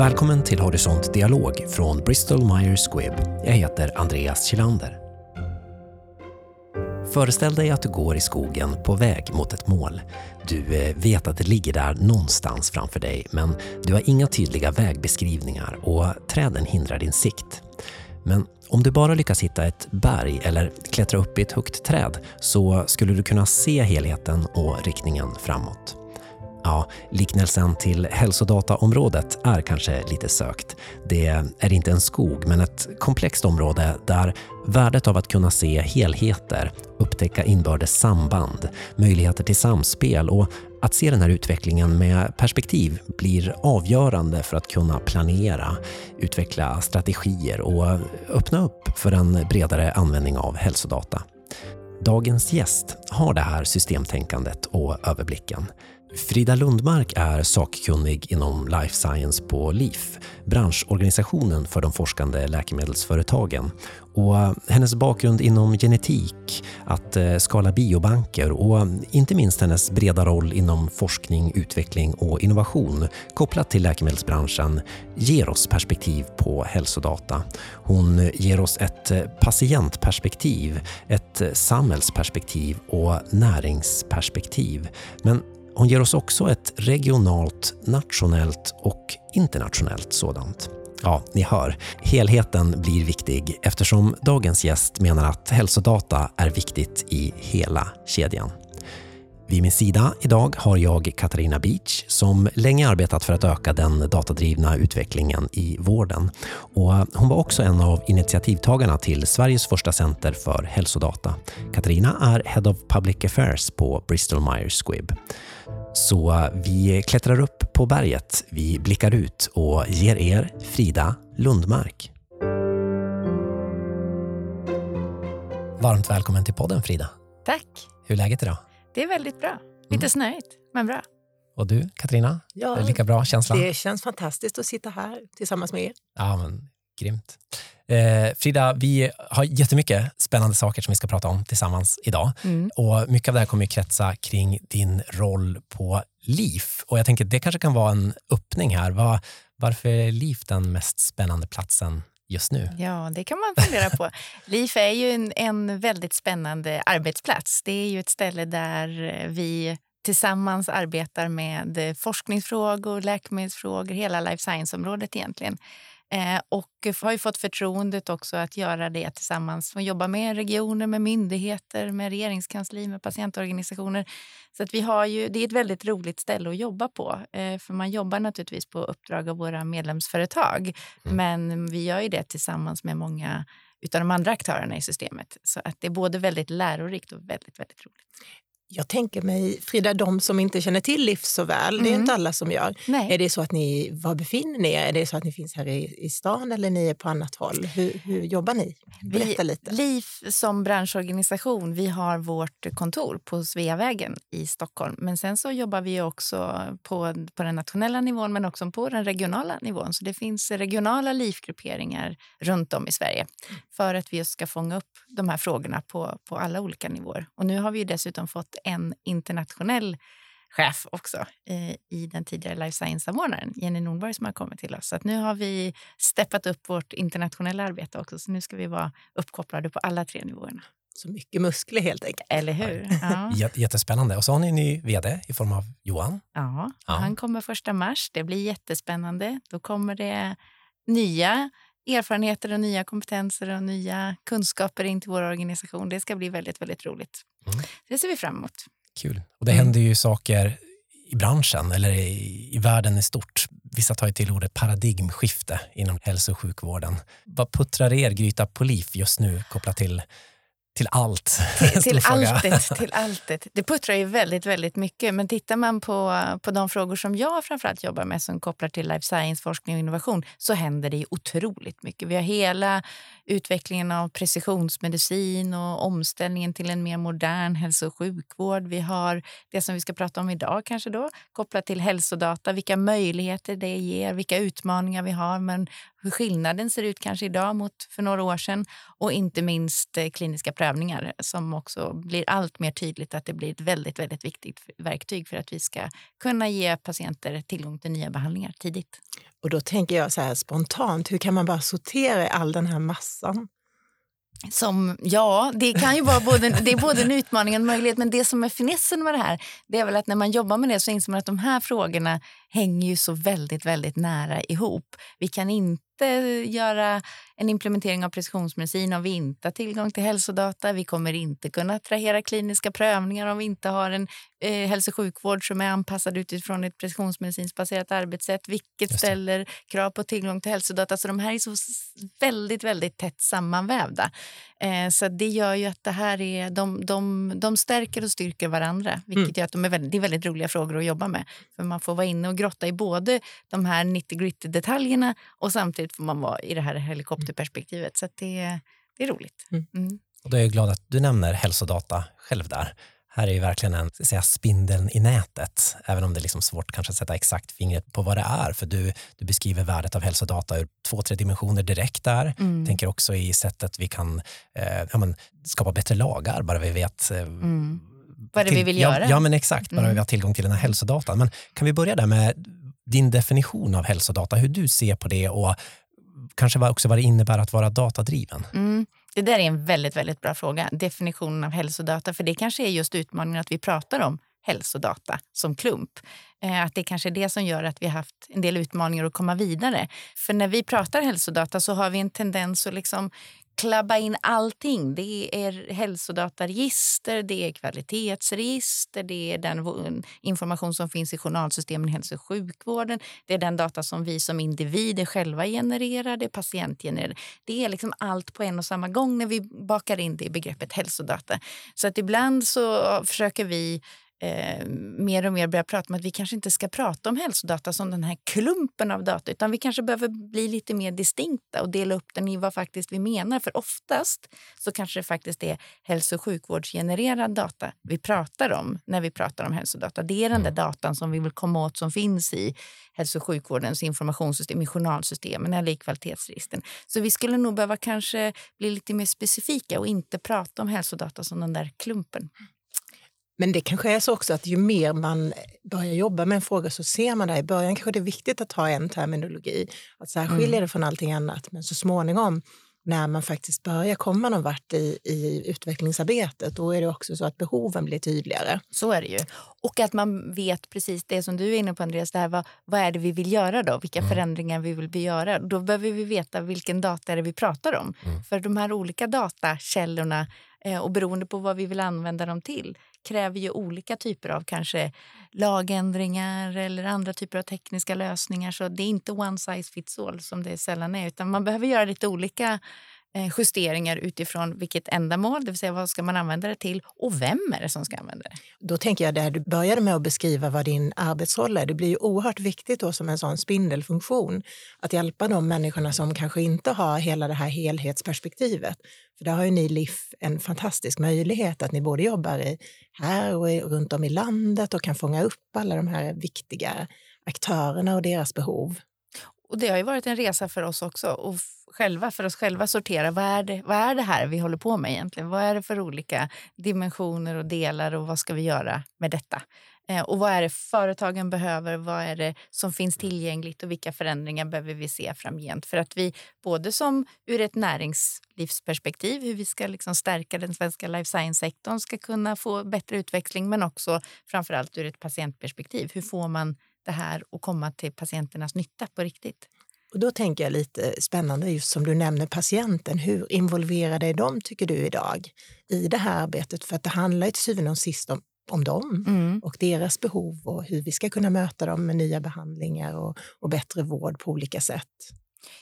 Välkommen till Horisont Dialog från Bristol Myers Squibb. Jag heter Andreas Kilander. Föreställ dig att du går i skogen på väg mot ett mål. Du eh, vet att det ligger där någonstans framför dig men du har inga tydliga vägbeskrivningar och träden hindrar din sikt. Men om du bara lyckas hitta ett berg eller klättra upp i ett högt träd så skulle du kunna se helheten och riktningen framåt. Ja, liknelsen till hälsodataområdet är kanske lite sökt. Det är inte en skog, men ett komplext område där värdet av att kunna se helheter, upptäcka inbördes samband, möjligheter till samspel och att se den här utvecklingen med perspektiv blir avgörande för att kunna planera, utveckla strategier och öppna upp för en bredare användning av hälsodata. Dagens gäst har det här systemtänkandet och överblicken. Frida Lundmark är sakkunnig inom life science på LIF, branschorganisationen för de forskande läkemedelsföretagen. Och eh, hennes bakgrund inom genetik, att eh, skala biobanker och eh, inte minst hennes breda roll inom forskning, utveckling och innovation kopplat till läkemedelsbranschen ger oss perspektiv på hälsodata. Hon ger oss ett patientperspektiv, ett samhällsperspektiv och näringsperspektiv. Men hon ger oss också ett regionalt, nationellt och internationellt sådant. Ja, ni hör. Helheten blir viktig eftersom dagens gäst menar att hälsodata är viktigt i hela kedjan. Vid min sida idag har jag Katarina Beach som länge arbetat för att öka den datadrivna utvecklingen i vården. Och hon var också en av initiativtagarna till Sveriges första center för hälsodata. Katarina är Head of Public Affairs på Bristol Myers Squibb. Så vi klättrar upp på berget, vi blickar ut och ger er Frida Lundmark. Varmt välkommen till podden Frida. Tack. Hur är läget idag? Det är väldigt bra. Lite mm. snöigt, men bra. Och du, Katarina? Ja, är det lika bra känsla? Det känns fantastiskt att sitta här tillsammans med er. Ja, men grymt. Eh, Frida, vi har jättemycket spännande saker som vi ska prata om tillsammans idag. Mm. Och mycket av det här kommer att kretsa kring din roll på LIF. Och jag tänker att det kanske kan vara en öppning här. Var, varför är LIF den mest spännande platsen just nu? Ja, det kan man fundera på. LIF är ju en, en väldigt spännande arbetsplats. Det är ju ett ställe där vi tillsammans arbetar med forskningsfrågor, läkemedelsfrågor, hela life science-området egentligen. Eh, och har ju fått förtroendet också att göra det tillsammans. Och jobba med regioner, med myndigheter, med regeringskansli, med patientorganisationer. Så att vi har ju, det är ett väldigt roligt ställe att jobba på. Eh, för man jobbar naturligtvis på uppdrag av våra medlemsföretag. Mm. Men vi gör ju det tillsammans med många av de andra aktörerna i systemet. Så att det är både väldigt lärorikt och väldigt, väldigt roligt. Jag tänker mig, Frida, de som inte känner till LIF så väl, mm. det är mm. inte alla som gör. Nej. Är det så att ni, var befinner ni er? Är det så att ni finns här i, i stan eller ni är på annat håll? Hur, hur jobbar ni? Berätta vi, lite. LIF som branschorganisation, vi har vårt kontor på Sveavägen i Stockholm. Men sen så jobbar vi också på, på den nationella nivån men också på den regionala nivån. Så det finns regionala LIF-grupperingar runt om i Sverige för att vi ska fånga upp de här frågorna på, på alla olika nivåer. Och nu har vi dessutom fått en internationell chef också i, i den tidigare life science-samordnaren, Jenny Nordborg, som har kommit till oss. Så att nu har vi steppat upp vårt internationella arbete också, så nu ska vi vara uppkopplade på alla tre nivåerna. Så mycket muskler helt enkelt. Eller hur? Ja. Jättespännande. Och så har ni en ny vd i form av Johan. Ja, ja, han kommer första mars. Det blir jättespännande. Då kommer det nya erfarenheter och nya kompetenser och nya kunskaper in till vår organisation. Det ska bli väldigt, väldigt roligt. Mm. Det ser vi fram emot. Kul. Och det mm. händer ju saker i branschen eller i, i världen i stort. Vissa tar ju till ordet paradigmskifte inom hälso och sjukvården. Vad puttrar er Gryta på liv just nu kopplat till till allt. Till, till alltet, till alltet. Det puttrar ju väldigt, väldigt mycket. Men tittar man på, på de frågor som jag framförallt jobbar med som kopplar till life science, forskning och innovation så händer det otroligt mycket. Vi har hela utvecklingen av precisionsmedicin och omställningen till en mer modern hälso och sjukvård. Vi har det som vi ska prata om idag kanske då, kopplat till hälsodata, vilka möjligheter det ger, vilka utmaningar vi har, men hur skillnaden ser ut kanske idag mot för några år sedan och inte minst eh, kliniska prövningar som också blir allt mer tydligt att det blir ett väldigt, väldigt viktigt verktyg för att vi ska kunna ge patienter tillgång till nya behandlingar tidigt. Och då tänker jag så här spontant, hur kan man bara sortera all den här massan? Som, ja, det kan ju vara både, det är både en utmaning och en möjlighet. Men det som är finessen med det här det är väl att när man jobbar med det så inser man att de här frågorna hänger ju så väldigt, väldigt nära ihop. Vi kan inte göra en implementering av precisionsmedicin om vi inte har tillgång till hälsodata. Vi kommer inte kunna attrahera kliniska prövningar om vi inte har en eh, hälso och sjukvård som är anpassad utifrån ett precisionsmedicinskt baserat arbetssätt, vilket ställer krav på tillgång till hälsodata. Så de här är så väldigt, väldigt tätt sammanvävda. Eh, så det gör ju att det här är, de, de, de stärker och styrker varandra, vilket mm. gör att de är väldigt, det är väldigt roliga frågor att jobba med. För man får vara inne och grotta i både de här 90 detaljerna och samtidigt får man vara i det här helikopterperspektivet. Så det, det är roligt. Mm. Mm. Och då är jag glad att du nämner hälsodata själv där. Här är ju verkligen en säga, spindeln i nätet, även om det är liksom svårt kanske att sätta exakt fingret på vad det är. För du, du beskriver värdet av hälsodata ur två, tre dimensioner direkt där. Mm. Tänker också i sättet vi kan eh, ja, men, skapa bättre lagar, bara vi vet eh, mm. Vad det vi vill ja, göra. Ja, men exakt, bara mm. vi har tillgång till den här hälsodatan. Men kan vi börja där med din definition av hälsodata, hur du ser på det och kanske också vad det innebär att vara datadriven? Mm. Det där är en väldigt, väldigt bra fråga. Definitionen av hälsodata. För det kanske är just utmaningen att vi pratar om hälsodata som klump. Eh, att det kanske är det som gör att vi har haft en del utmaningar att komma vidare. För när vi pratar hälsodata så har vi en tendens att liksom klabba in allting. Det är hälsodataregister, det är kvalitetsregister, det är den information som finns i journalsystemen i hälso och sjukvården. Det är den data som vi som individer själva genererar, det är patientgenererade. Det är liksom allt på en och samma gång när vi bakar in det i begreppet hälsodata. Så att ibland så försöker vi eh, mer och mer börjar prata om att vi kanske inte ska prata om hälsodata som den här klumpen av data utan vi kanske behöver bli lite mer distinkta och dela upp den i vad faktiskt vi menar. För oftast så kanske det faktiskt är hälso och sjukvårdsgenererad data vi pratar om när vi pratar om hälsodata. Det är den där mm. datan som vi vill komma åt som finns i hälso och sjukvårdens informationssystem, i journalsystemen eller i kvalitetsregistren. Så vi skulle nog behöva kanske bli lite mer specifika och inte prata om hälsodata som den där klumpen. Men det kanske är så också att ju mer man börjar jobba med en fråga så ser man det. I början kanske det är viktigt att ha en terminologi, att så här skiljer mm. det från allting annat. Men så småningom när man faktiskt börjar komma någon vart i, i utvecklingsarbetet, då är det också så att behoven blir tydligare. Så är det ju. Och att man vet precis det som du är inne på Andreas, det här, vad, vad är det vi vill göra då? Vilka mm. förändringar vi vill göra? Då behöver vi veta vilken data är det vi pratar om. Mm. För de här olika datakällorna Eh, och beroende på vad vi vill använda dem till kräver ju olika typer av kanske lagändringar eller andra typer av tekniska lösningar. Så det är inte one size fits all som det sällan är, utan man behöver göra lite olika Eh, justeringar utifrån vilket ändamål, det vill säga vad ska man använda det till och vem är det som ska använda det? Då tänker jag där du började med att beskriva vad din arbetsroll är. Det blir ju oerhört viktigt då som en sån spindelfunktion att hjälpa de människorna som kanske inte har hela det här helhetsperspektivet. För där har ju ni LIF en fantastisk möjlighet att ni både jobbar i, här och runt om i landet och kan fånga upp alla de här viktiga aktörerna och deras behov. Och Det har ju varit en resa för oss också. Och själva, för oss själva sortera vad är, det, vad är det här vi håller på med egentligen? Vad är det för olika dimensioner och delar och vad ska vi göra med detta? Eh, och vad är det företagen behöver? Vad är det som finns tillgängligt och vilka förändringar behöver vi se framgent? För att vi både som ur ett näringslivsperspektiv, hur vi ska liksom stärka den svenska life science-sektorn, ska kunna få bättre utväxling, men också framförallt ur ett patientperspektiv. Hur får man det här att komma till patienternas nytta på riktigt? Och då tänker jag lite spännande, just som du nämner patienten. Hur involverade är de, tycker du, idag i det här arbetet? För att det handlar till syvende och sist om, om dem mm. och deras behov och hur vi ska kunna möta dem med nya behandlingar och, och bättre vård på olika sätt.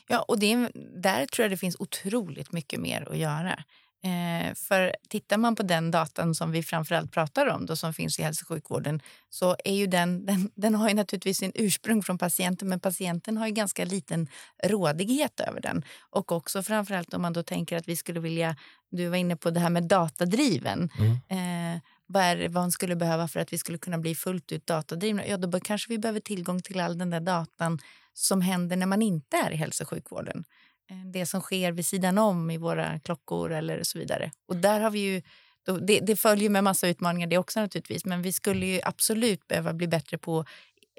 Ja, och det, där tror jag det finns otroligt mycket mer att göra. Eh, för tittar man på den datan som vi framförallt pratar om, då, som finns i hälso och sjukvården, så är ju den, den, den har ju naturligtvis sin ursprung från patienten, men patienten har ju ganska liten rådighet över den. Och också framförallt om man då tänker att vi skulle vilja, du var inne på det här med datadriven. Mm. Eh, vad är vad man skulle behöva för att vi skulle kunna bli fullt ut datadrivna? Ja, då kanske vi behöver tillgång till all den där datan som händer när man inte är i hälso och sjukvården. Eh, det som sker vid sidan om i våra klockor eller så vidare. Och där har vi ju, det, det följer med massa utmaningar det också naturligtvis, men vi skulle ju absolut behöva bli bättre på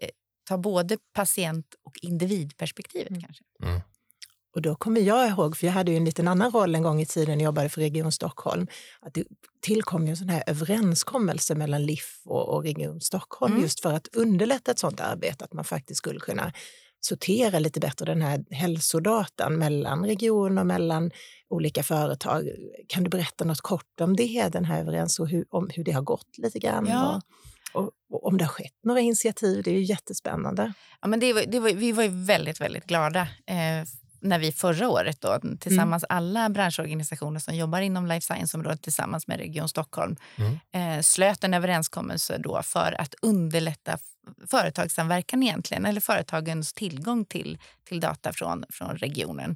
eh, ta både patient och individperspektivet mm. kanske. Mm. Och då kommer jag ihåg, för jag hade ju en liten annan roll en gång i tiden när jag jobbade för Region Stockholm, att det tillkom ju en sån här överenskommelse mellan LIF och, och Region Stockholm mm. just för att underlätta ett sånt arbete, att man faktiskt skulle kunna sortera lite bättre den här hälsodatan mellan regioner och mellan olika företag. Kan du berätta något kort om det, den här överens och hur, om hur det har gått lite grann? Ja. Och, och, och, om det har skett några initiativ, det är ju jättespännande. Ja, men det var, det var, vi var ju väldigt, väldigt glada eh, när vi förra året då, tillsammans mm. alla branschorganisationer som jobbar inom life science-området tillsammans med Region Stockholm mm. eh, slöt en överenskommelse då för att underlätta företagssamverkan egentligen, eller företagens tillgång till, till data från, från regionen.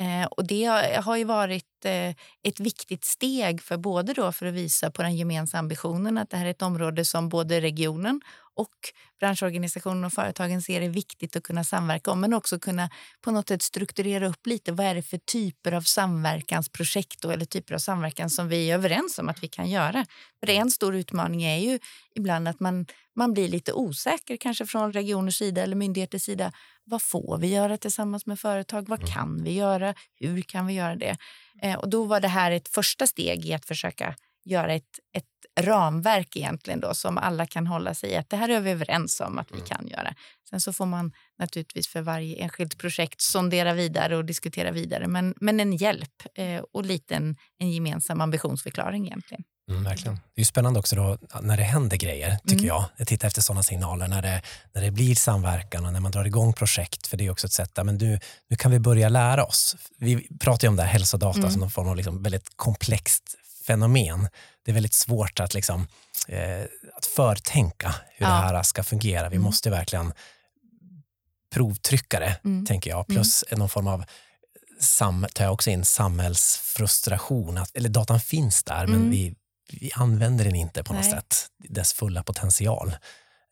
Eh, och det har ju varit eh, ett viktigt steg för både då för att visa på den gemensamma ambitionen att det här är ett område som både regionen och branschorganisationen och företagen ser är viktigt att kunna samverka om men också kunna på något sätt strukturera upp lite vad är det för typer av samverkansprojekt då, eller typer av samverkan som vi är överens om att vi kan göra. För en stor utmaning är ju ibland att man, man blir lite osäker kanske från regioners sida eller myndigheters sida. Vad får vi göra tillsammans med företag? Vad mm. kan vi göra? Hur kan vi göra det? Eh, och då var det här ett första steg i att försöka göra ett, ett ramverk egentligen då, som alla kan hålla sig i. Att det här är vi överens om att vi mm. kan göra. Sen så får man naturligtvis för varje enskilt projekt sondera vidare och diskutera vidare. Men, men en hjälp eh, och lite en, en gemensam ambitionsförklaring egentligen. Mm, verkligen. Det är spännande också då, när det händer grejer, tycker mm. jag. Jag tittar efter sådana signaler när det, när det blir samverkan och när man drar igång projekt. För det är också ett sätt, men nu, nu kan vi börja lära oss. Vi pratar ju om det här hälsodata mm. som någon form av liksom väldigt komplext fenomen. Det är väldigt svårt att, liksom, eh, att förtänka hur ja. det här ska fungera. Vi mm. måste verkligen provtrycka det, mm. tänker jag. Plus mm. någon form av sam, tar jag också in samhällsfrustration. Att, eller datan finns där, men mm. vi, vi använder den inte på något Nej. sätt, dess fulla potential.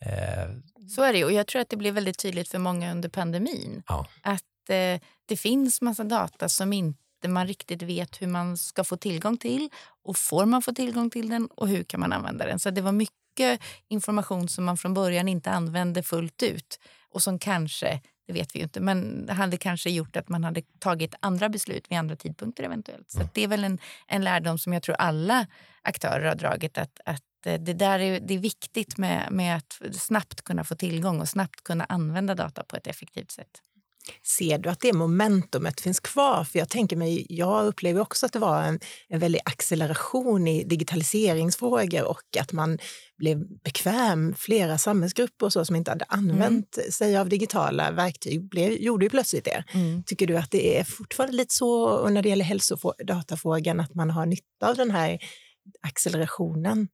Eh, så är det och jag tror att det blev väldigt tydligt för många under pandemin. Ja. Att eh, det finns massa data som inte man riktigt vet hur man ska få tillgång till. Och får man få tillgång till den och hur kan man använda den? Så det var mycket information som man från början inte använde fullt ut och som kanske, det vet vi ju inte, men hade kanske gjort att man hade tagit andra beslut vid andra tidpunkter eventuellt. Så det är väl en, en lärdom som jag tror alla aktörer har dragit att, att eh, det där är, det är viktigt med, med att snabbt kunna få tillgång och snabbt kunna använda data på ett effektivt sätt. Ser du att det momentumet finns kvar? För jag tänker mig, jag upplever också att det var en, en väldig acceleration i digitaliseringsfrågor och att man blev bekväm. Flera samhällsgrupper och så som inte hade använt mm. sig av digitala verktyg blev, gjorde ju plötsligt det. Mm. Tycker du att det är fortfarande lite så när det gäller hälsodatafrågan att man har nytta av den här accelerationen?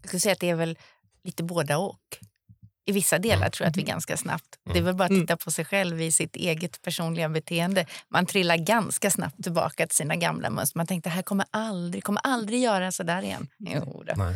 Jag skulle säga att det är väl lite båda och. I vissa delar mm. tror jag att vi mm. ganska snabbt... Det är mm. väl bara att titta på sig själv i sitt eget personliga beteende. Man trillar ganska snabbt tillbaka till sina gamla mönster. Man tänkte här kommer aldrig, kommer aldrig göra så där igen. Jo, ja.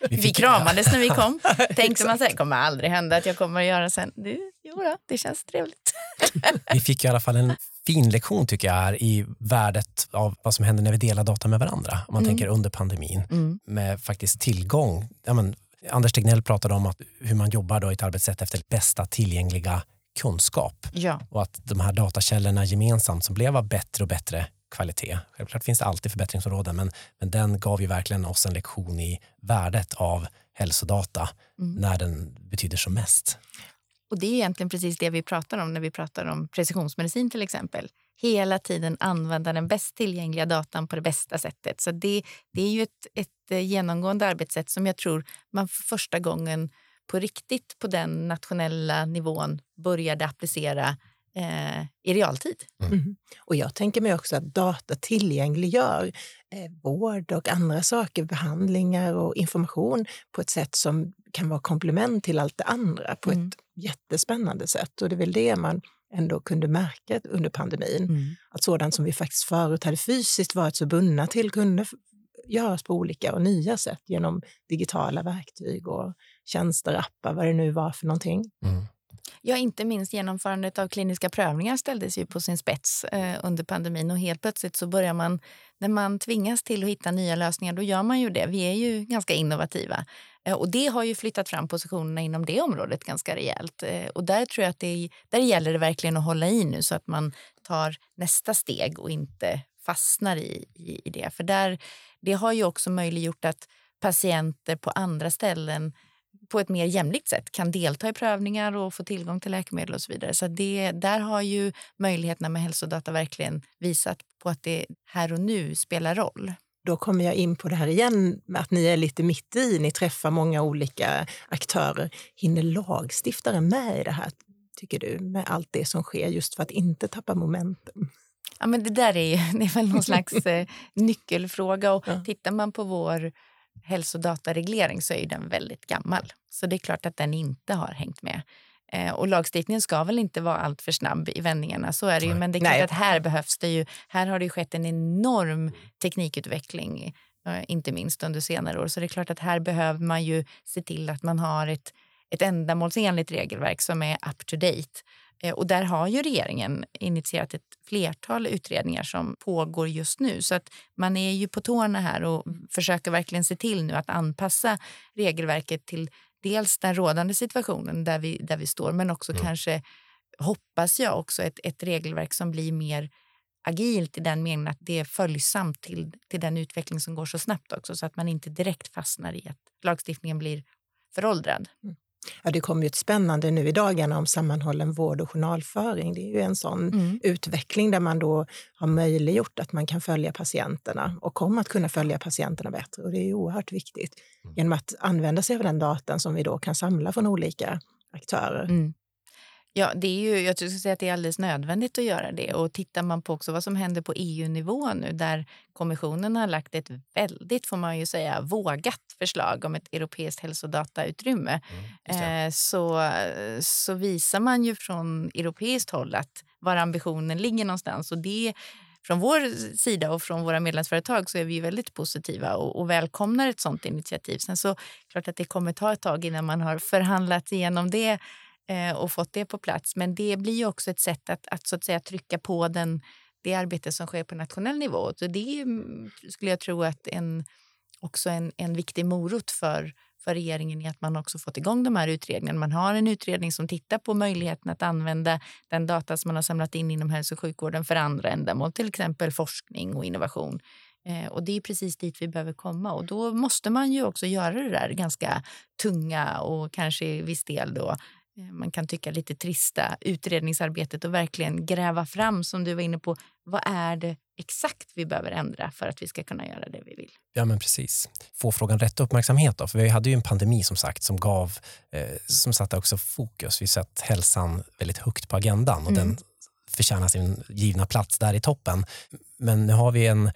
vi, vi kramades när vi kom. Tänkte man så här, kommer aldrig hända att jag kommer att göra sen. Det, jo då, det känns trevligt. vi fick i alla fall en fin lektion tycker jag är i värdet av vad som händer när vi delar data med varandra. Om man mm. tänker under pandemin. Mm. Med faktiskt tillgång. Ja, men, Anders Tegnell pratade om att hur man jobbar då i ett arbetssätt efter bästa tillgängliga kunskap. Ja. Och att de här datakällorna gemensamt som blev av bättre och bättre kvalitet. Självklart finns det alltid förbättringsområden men, men den gav ju verkligen oss en lektion i värdet av hälsodata mm. när den betyder som mest. Och Det är egentligen precis det vi pratar om när vi pratar om precisionsmedicin till exempel hela tiden använda den bäst tillgängliga datan på det bästa sättet. Så det, det är ju ett, ett eh, genomgående arbetssätt som jag tror man för första gången på riktigt på den nationella nivån började applicera eh, i realtid. Mm. Mm. Och jag tänker mig också att data tillgängliggör eh, vård och andra saker, behandlingar och information på ett sätt som kan vara komplement till allt det andra på mm. ett jättespännande sätt. Och det är väl det man ändå kunde märka under pandemin. Mm. Att sådant som vi faktiskt förut hade fysiskt varit så bundna till kunde göras på olika och nya sätt genom digitala verktyg och tjänster, appar, vad det nu var för någonting. Mm. Ja, inte minst genomförandet av kliniska prövningar ställdes ju på sin spets eh, under pandemin och helt plötsligt så börjar man, när man tvingas till att hitta nya lösningar, då gör man ju det. Vi är ju ganska innovativa Eh, och det har ju flyttat fram positionerna inom det området ganska rejält. Eh, och där tror jag att det, där gäller det verkligen att hålla i nu så att man tar nästa steg och inte fastnar i, i, i det. För där, det har ju också möjliggjort att patienter på andra ställen på ett mer jämlikt sätt kan delta i prövningar och få tillgång till läkemedel och så vidare. Så det, där har ju möjligheterna med hälsodata verkligen visat på att det här och nu spelar roll. Då kommer jag in på det här igen, att ni är lite mitt i, ni träffar många olika aktörer. Hinner lagstiftaren med i det här, tycker du, med allt det som sker, just för att inte tappa momentum? Ja, men det där är, det är väl någon slags eh, nyckelfråga. Och ja. Tittar man på vår hälsodatareglering så är den väldigt gammal. Så det är klart att den inte har hängt med. Eh, och lagstiftningen ska väl inte vara alltför snabb i vändningarna, så är det ju. Men det är klart Nej. att här behövs det ju. Här har det skett en enorm teknikutveckling, eh, inte minst under senare år. Så det är klart att här behöver man ju se till att man har ett, ett ändamålsenligt regelverk som är up to date. Eh, och där har ju regeringen initierat ett flertal utredningar som pågår just nu. Så att man är ju på tårna här och försöker verkligen se till nu att anpassa regelverket till dels den rådande situationen där vi, där vi står men också mm. kanske, hoppas jag, också ett, ett regelverk som blir mer agilt i den meningen att det är följsamt till, till den utveckling som går så snabbt också så att man inte direkt fastnar i att lagstiftningen blir föråldrad. Mm. Ja, det kommer ju ett spännande nu i dagarna om sammanhållen vård och journalföring. Det är ju en sån mm. utveckling där man då har möjliggjort att man kan följa patienterna och kommer att kunna följa patienterna bättre. Och det är oerhört viktigt mm. genom att använda sig av den datan som vi då kan samla från olika aktörer. Mm. Ja, det är ju, jag skulle säga att det är alldeles nödvändigt att göra det. Och tittar man på också vad som händer på EU-nivå nu där kommissionen har lagt ett väldigt, får man ju säga, vågat förslag om ett europeiskt hälsodatautrymme mm, eh, så, så visar man ju från europeiskt håll att var ambitionen ligger någonstans. Och det från vår sida och från våra medlemsföretag så är vi väldigt positiva och, och välkomnar ett sånt initiativ. Sen så klart att det kommer ta ett tag innan man har förhandlat igenom det Eh, och fått det på plats. Men det blir också ett sätt att, att, så att säga, trycka på den, det arbete som sker på nationell nivå. Så det är, mm, skulle jag tro att en, också en, en viktig morot för, för regeringen i att man också fått igång de här utredningarna. Man har en utredning som tittar på möjligheten att använda den data som man har samlat in inom hälso och sjukvården för andra ändamål, till exempel forskning och innovation. Eh, och det är precis dit vi behöver komma och då måste man ju också göra det där ganska tunga och kanske i viss del då man kan tycka lite trista utredningsarbetet och verkligen gräva fram, som du var inne på, vad är det exakt vi behöver ändra för att vi ska kunna göra det vi vill? Ja, men precis. Få frågan rätt uppmärksamhet då, för vi hade ju en pandemi som sagt som gav, eh, som satte också fokus. Vi satt hälsan väldigt högt på agendan och mm. den förtjänar sin givna plats där i toppen. Men nu har vi en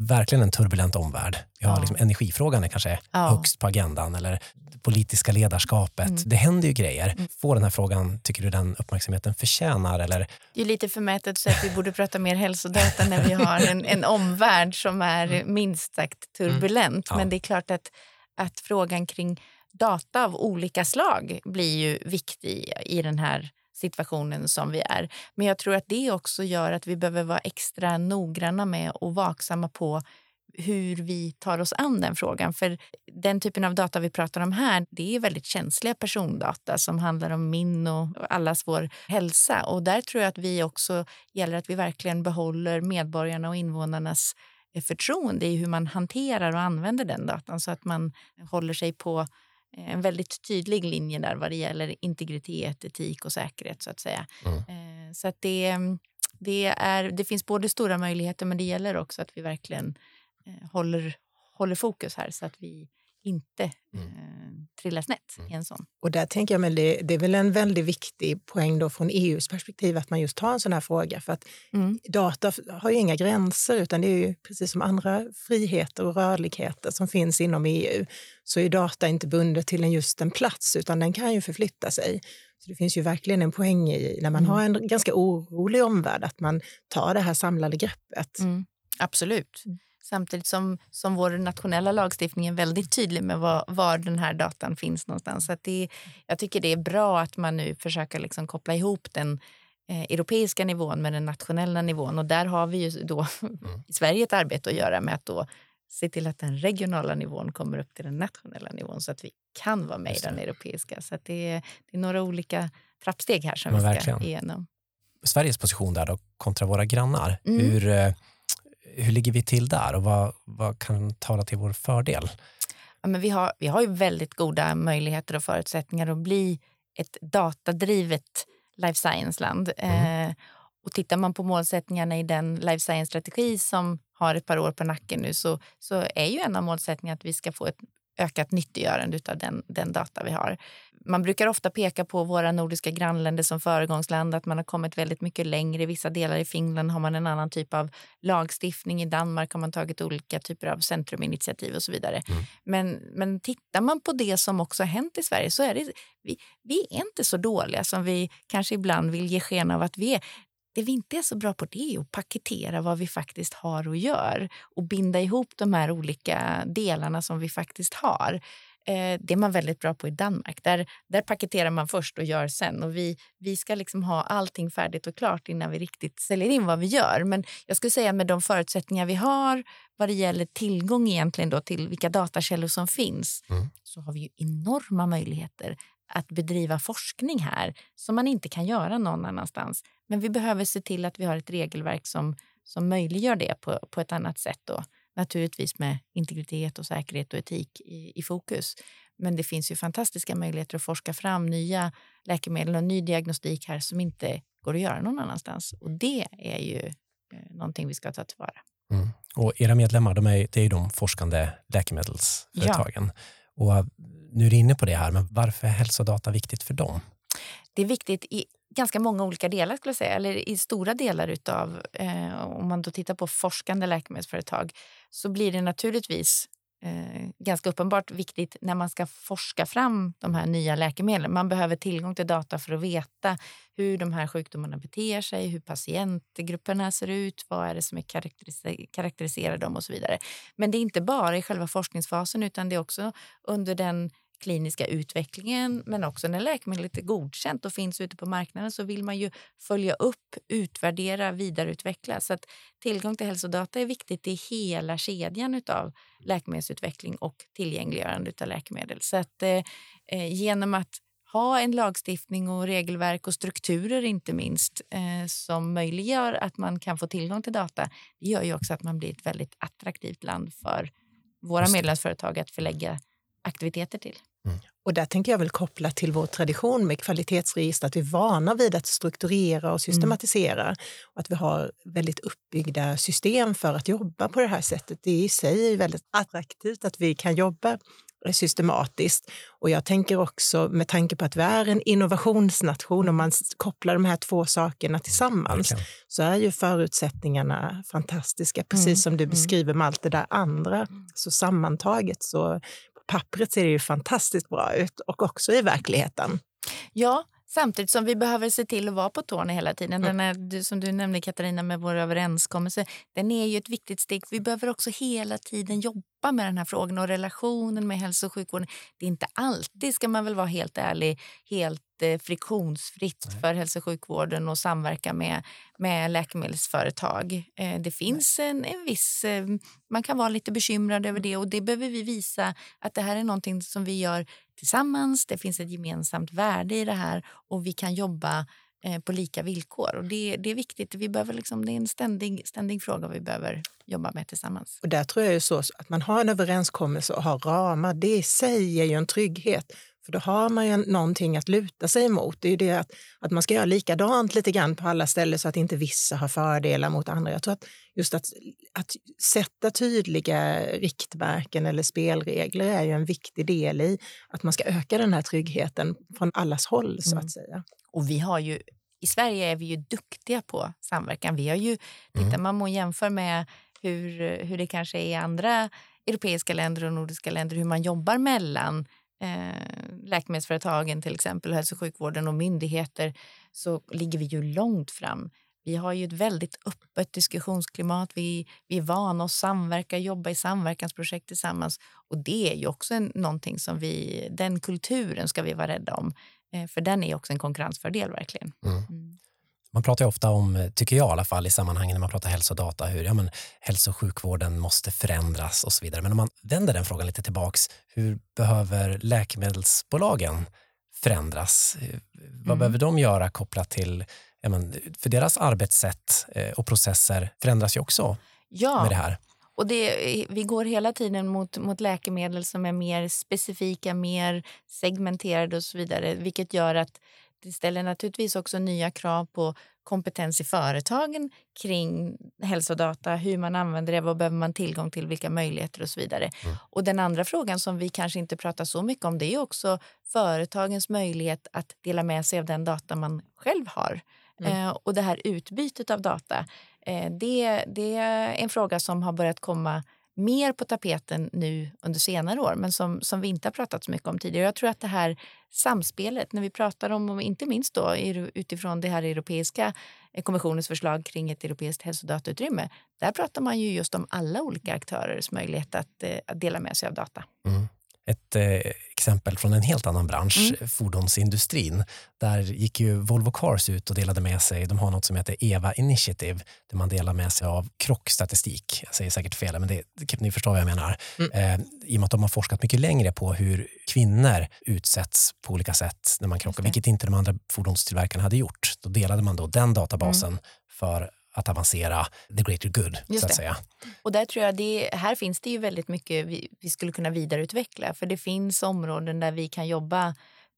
verkligen en turbulent omvärld. Vi har ja. liksom, energifrågan är kanske ja. högst på agendan eller politiska ledarskapet. Mm. Det händer ju grejer. Mm. Får den här frågan, tycker du den uppmärksamheten förtjänar? Eller? Det är lite förmätet att säga att vi borde prata mer hälsodata när vi har en, en omvärld som är mm. minst sagt turbulent. Mm. Ja. Men det är klart att, att frågan kring data av olika slag blir ju viktig i den här situationen som vi är. Men jag tror att det också gör att vi behöver vara extra noggranna med och vaksamma på hur vi tar oss an den frågan. För den typen av data vi pratar om här, det är väldigt känsliga persondata som handlar om min och allas vår hälsa. Och där tror jag att vi också gäller att vi verkligen behåller medborgarna och invånarnas eh, förtroende i hur man hanterar och använder den datan så att man håller sig på en väldigt tydlig linje där vad det gäller integritet, etik och säkerhet. så att säga. Mm. Eh, så att det, det, är, det finns både stora möjligheter men det gäller också att vi verkligen eh, håller, håller fokus här så att vi inte mm. eh, trillar snett mm. i en sån. Och där tänker jag, men det, det, är väl en väldigt viktig poäng då från EUs perspektiv att man just tar en sån här fråga. För att mm. data har ju inga gränser utan det är ju precis som andra friheter och rörligheter som finns inom EU så är data inte bundet till en just en plats utan den kan ju förflytta sig. Så det finns ju verkligen en poäng i, när man mm. har en ganska orolig omvärld, att man tar det här samlade greppet. Mm. Absolut. Samtidigt som, som vår nationella lagstiftning är väldigt tydlig med var, var den här datan finns någonstans. Så det, jag tycker det är bra att man nu försöker liksom koppla ihop den eh, europeiska nivån med den nationella nivån. Och där har vi ju då mm. i Sverige ett arbete att göra med att då se till att den regionala nivån kommer upp till den nationella nivån så att vi kan vara med i den europeiska. Så det är, det är några olika trappsteg här som Men vi ska verkligen. igenom. Sveriges position där då kontra våra grannar. Mm. Hur, eh, hur ligger vi till där och vad, vad kan tala till vår fördel? Ja, men vi, har, vi har ju väldigt goda möjligheter och förutsättningar att bli ett datadrivet life science-land. Mm. Eh, och tittar man på målsättningarna i den life science-strategi som har ett par år på nacken nu så, så är ju en av målsättningarna att vi ska få ett ökat nyttiggörande av den, den data vi har. Man brukar ofta peka på våra nordiska grannländer som föregångsland, att man har kommit väldigt mycket längre. I vissa delar i Finland har man en annan typ av lagstiftning. I Danmark har man tagit olika typer av centruminitiativ och så vidare. Mm. Men, men tittar man på det som också har hänt i Sverige så är det, vi, vi är inte så dåliga som vi kanske ibland vill ge sken av att vi är. Det vi inte är så bra på det är att paketera vad vi faktiskt har och gör och binda ihop de här olika delarna som vi faktiskt har. Eh, det är man väldigt bra på i Danmark. Där, där paketerar man först och gör sen. Och vi, vi ska liksom ha allting färdigt och klart innan vi riktigt säljer in vad vi gör. Men jag skulle säga med de förutsättningar vi har vad det gäller tillgång egentligen då till vilka datakällor som finns mm. så har vi ju enorma möjligheter att bedriva forskning här som man inte kan göra någon annanstans. Men vi behöver se till att vi har ett regelverk som, som möjliggör det på, på ett annat sätt. Då. Naturligtvis med integritet och säkerhet och etik i, i fokus. Men det finns ju fantastiska möjligheter att forska fram nya läkemedel och ny diagnostik här som inte går att göra någon annanstans. Och det är ju eh, någonting vi ska ta tillvara. Mm. Och era medlemmar, de är, det är ju de forskande läkemedelsföretagen. Ja. Och nu är du inne på det här, men varför är hälsodata viktigt för dem? Det är viktigt i ganska många olika delar, skulle jag säga, eller i stora delar utav, eh, om man då tittar på forskande läkemedelsföretag, så blir det naturligtvis eh, ganska uppenbart viktigt när man ska forska fram de här nya läkemedlen. Man behöver tillgång till data för att veta hur de här sjukdomarna beter sig, hur patientgrupperna ser ut, vad är det som är karaktäriser karaktäriserar dem och så vidare. Men det är inte bara i själva forskningsfasen utan det är också under den kliniska utvecklingen men också när läkemedlet är godkänt och finns ute på marknaden så vill man ju följa upp, utvärdera, vidareutveckla. Så att tillgång till hälsodata är viktigt i hela kedjan av läkemedelsutveckling och tillgängliggörande av läkemedel. Så att eh, eh, genom att ha en lagstiftning och regelverk och strukturer inte minst eh, som möjliggör att man kan få tillgång till data. Det gör ju också att man blir ett väldigt attraktivt land för våra medlemsföretag att förlägga aktiviteter till. Mm. Och där tänker jag väl koppla till vår tradition med kvalitetsregister, att vi är vana vid att strukturera och systematisera. Mm. Och att vi har väldigt uppbyggda system för att jobba på det här sättet. Det i sig är väldigt attraktivt att vi kan jobba systematiskt. Och jag tänker också med tanke på att vi är en innovationsnation, om man kopplar de här två sakerna tillsammans, mm, så är ju förutsättningarna fantastiska, precis mm, som du mm. beskriver med allt det där andra. Så sammantaget så pappret ser det ju fantastiskt bra ut och också i verkligheten. Ja, Samtidigt som vi behöver se till att vara på tårna hela tiden. Den är, som du nämnde Katarina med vår överenskommelse, den är ju ett viktigt steg. Vi behöver också hela tiden jobba med den här frågan och relationen med hälso och sjukvården. Det är inte alltid, ska man väl vara helt ärlig, helt friktionsfritt Nej. för hälso och sjukvården och samverka med, med läkemedelsföretag. Eh, det finns en, en viss... Eh, man kan vara lite bekymrad över det och det behöver vi visa att det här är någonting som vi gör tillsammans. Det finns ett gemensamt värde i det här och vi kan jobba eh, på lika villkor. Och det, det är viktigt. Vi behöver liksom, det är en ständig, ständig fråga vi behöver jobba med tillsammans. Och där tror jag ju så att man har en överenskommelse och har ramar. Det i sig ger ju en trygghet. För då har man ju någonting att luta sig emot. Det är ju det att, att man ska göra likadant lite grann på alla ställen så att inte vissa har fördelar mot andra. Jag tror att just att, att sätta tydliga riktmärken eller spelregler är ju en viktig del i att man ska öka den här tryggheten från allas håll så att mm. säga. Och vi har ju i Sverige är vi ju duktiga på samverkan. Vi har ju, mm. tittar man och jämför med hur, hur det kanske är i andra europeiska länder och nordiska länder, hur man jobbar mellan eh, läkemedelsföretagen till exempel, hälso och sjukvården och myndigheter så ligger vi ju långt fram. Vi har ju ett väldigt öppet diskussionsklimat. Vi, vi är vana att samverka, jobba i samverkansprojekt tillsammans. Och det är ju också en, någonting som vi, den kulturen ska vi vara rädda om. Eh, för den är också en konkurrensfördel verkligen. Mm. Mm. Man pratar ofta om, tycker jag i alla fall, i sammanhangen när man pratar hälsodata, hur ja, men, hälso och sjukvården måste förändras och så vidare. Men om man vänder den frågan lite tillbaks, hur behöver läkemedelsbolagen förändras? Vad mm. behöver de göra kopplat till, ja, men, för deras arbetssätt eh, och processer förändras ju också ja. med det här. Och det, vi går hela tiden mot, mot läkemedel som är mer specifika, mer segmenterade och så vidare, vilket gör att det ställer naturligtvis också nya krav på kompetens i företagen kring hälsodata, hur man använder det, vad behöver man tillgång till, vilka möjligheter och så vidare. Mm. Och den andra frågan som vi kanske inte pratar så mycket om, det är också företagens möjlighet att dela med sig av den data man själv har. Mm. Eh, och det här utbytet av data, eh, det, det är en fråga som har börjat komma mer på tapeten nu under senare år men som, som vi inte har pratat så mycket om tidigare. Jag tror att det här samspelet, när vi pratar om, inte minst då utifrån det här europeiska kommissionens förslag kring ett europeiskt hälsodatautrymme, där pratar man ju just om alla olika aktörers möjlighet att, eh, att dela med sig av data. Mm ett eh, exempel från en helt annan bransch, mm. fordonsindustrin. Där gick ju Volvo Cars ut och delade med sig, de har något som heter EVA Initiative, där man delar med sig av krockstatistik. Jag säger säkert fel, men det, ni förstår vad jag menar. Mm. Eh, I och med att de har forskat mycket längre på hur kvinnor utsätts på olika sätt när man krockar, vilket inte de andra fordonstillverkarna hade gjort. Då delade man då den databasen mm. för att avancera the greater good. Just så att det. säga. Och där tror jag det, här finns det ju väldigt mycket vi, vi, skulle kunna vidareutveckla. För det finns områden där vi kan jobba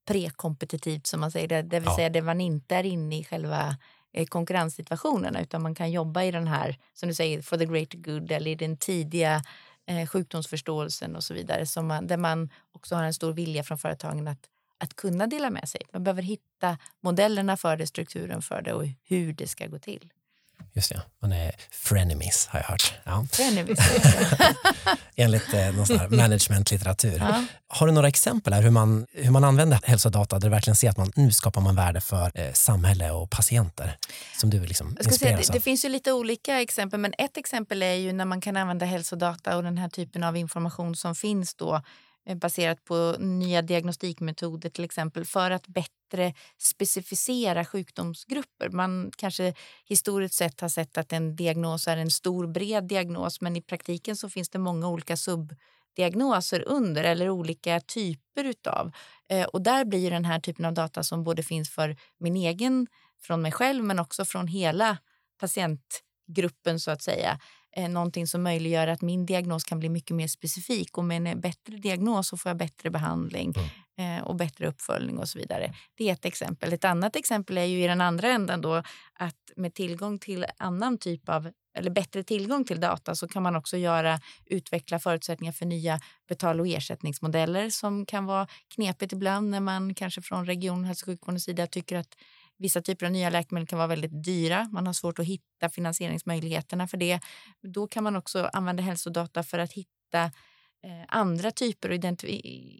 prekompetitivt som man säger. Det, det vill ja. säga där man inte är inne i själva eh, konkurrenssituationerna utan man kan jobba i den här, som du säger, for the greater good eller i den tidiga eh, sjukdomsförståelsen och så vidare. Som man, där man också har en stor vilja från företagen att, att kunna dela med sig. Man behöver hitta modellerna för det, strukturen för det och hur det ska gå till. Just det, man är frenemies har jag hört. Ja. Frenemies, Enligt eh, någon sån här managementlitteratur. Ja. Har du några exempel här hur man, hur man använder hälsodata där du verkligen ser att man, nu skapar man värde för eh, samhälle och patienter? Som du liksom jag säga, det, det finns ju lite olika exempel, men ett exempel är ju när man kan använda hälsodata och den här typen av information som finns då Eh, baserat på nya diagnostikmetoder till exempel för att bättre specificera sjukdomsgrupper. Man kanske historiskt sett har sett att en diagnos är en stor bred diagnos men i praktiken så finns det många olika subdiagnoser under eller olika typer utav. Eh, och där blir den här typen av data som både finns för min egen, från mig själv men också från hela patientgruppen så att säga eh, någonting som möjliggör att min diagnos kan bli mycket mer specifik. Och med en bättre diagnos så får jag bättre behandling mm. eh, och bättre uppföljning och så vidare. Det är ett exempel. Ett annat exempel är ju i den andra änden då att med tillgång till annan typ av eller bättre tillgång till data så kan man också göra, utveckla förutsättningar för nya betal och ersättningsmodeller som kan vara knepigt ibland när man kanske från region hälso och sjukvårdens sida tycker att Vissa typer av nya läkemedel kan vara väldigt dyra. Man har svårt att hitta finansieringsmöjligheterna för det. Då kan man också använda hälsodata för att hitta eh, andra typer och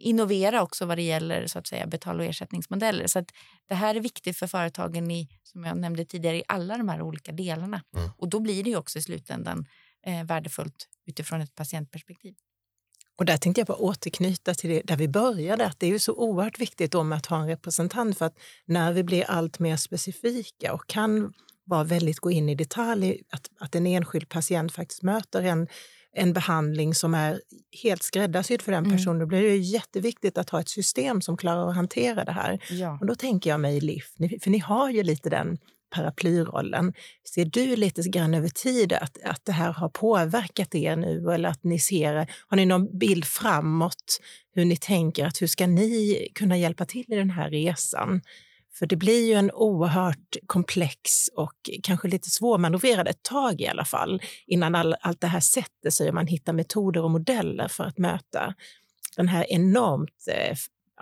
innovera också vad det gäller så att säga, betal och ersättningsmodeller. Så det här är viktigt för företagen i, som jag nämnde tidigare, i alla de här olika delarna. Mm. Och då blir det också i slutändan eh, värdefullt utifrån ett patientperspektiv. Och där tänkte jag bara återknyta till det där vi började, att det är ju så oerhört viktigt med att ha en representant för att när vi blir allt mer specifika och kan vara väldigt gå in i detalj, att, att en enskild patient faktiskt möter en, en behandling som är helt skräddarsydd för den mm. personen, mm. då blir det jätteviktigt att ha ett system som klarar att hantera det här. Ja. Och då tänker jag mig LIF, för ni har ju lite den paraplyrollen. Ser du lite grann över tid att, att det här har påverkat er nu eller att ni ser, har ni någon bild framåt hur ni tänker att hur ska ni kunna hjälpa till i den här resan? För det blir ju en oerhört komplex och kanske lite svårmanövrerad ett tag i alla fall innan all, allt det här sätter sig och man hittar metoder och modeller för att möta den här enormt eh,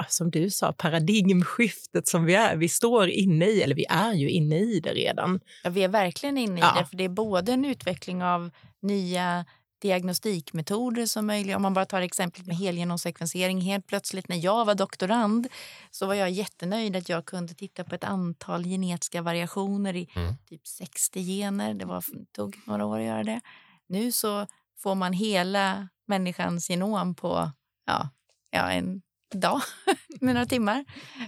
som du sa, paradigmskiftet som vi är. Vi står inne i, eller vi är ju inne i det redan. Ja, vi är verkligen inne i ja. det, för det är både en utveckling av nya diagnostikmetoder som möjliga. Om man bara tar exemplet med helgenomsekvensering. Helt plötsligt när jag var doktorand så var jag jättenöjd att jag kunde titta på ett antal genetiska variationer i mm. typ 60 gener. Det var, tog några år att göra det. Nu så får man hela människans genom på ja, ja, en dag med några timmar.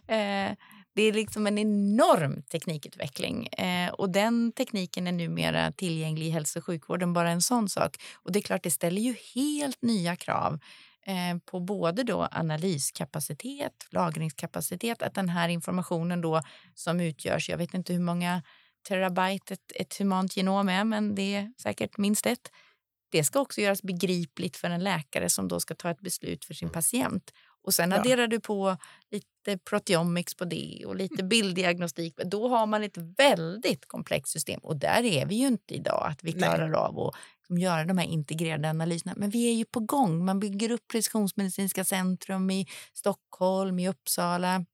Eh, det är liksom en enorm teknikutveckling eh, och den tekniken är numera tillgänglig i hälso och sjukvården, bara en sån sak. Och det är klart, det ställer ju helt nya krav eh, på både då analyskapacitet, lagringskapacitet, att den här informationen då som utgörs, jag vet inte hur många terabyte ett, ett humant genom är, men det är säkert minst ett. Det ska också göras begripligt för en läkare som då ska ta ett beslut för sin patient. Och sen ja. adderar du på lite proteomics på det och lite mm. bilddiagnostik. Då har man ett väldigt komplext system och där är vi ju inte idag att vi klarar Nej. av att liksom göra de här integrerade analyserna. Men vi är ju på gång. Man bygger upp precisionsmedicinska centrum i Stockholm, i Uppsala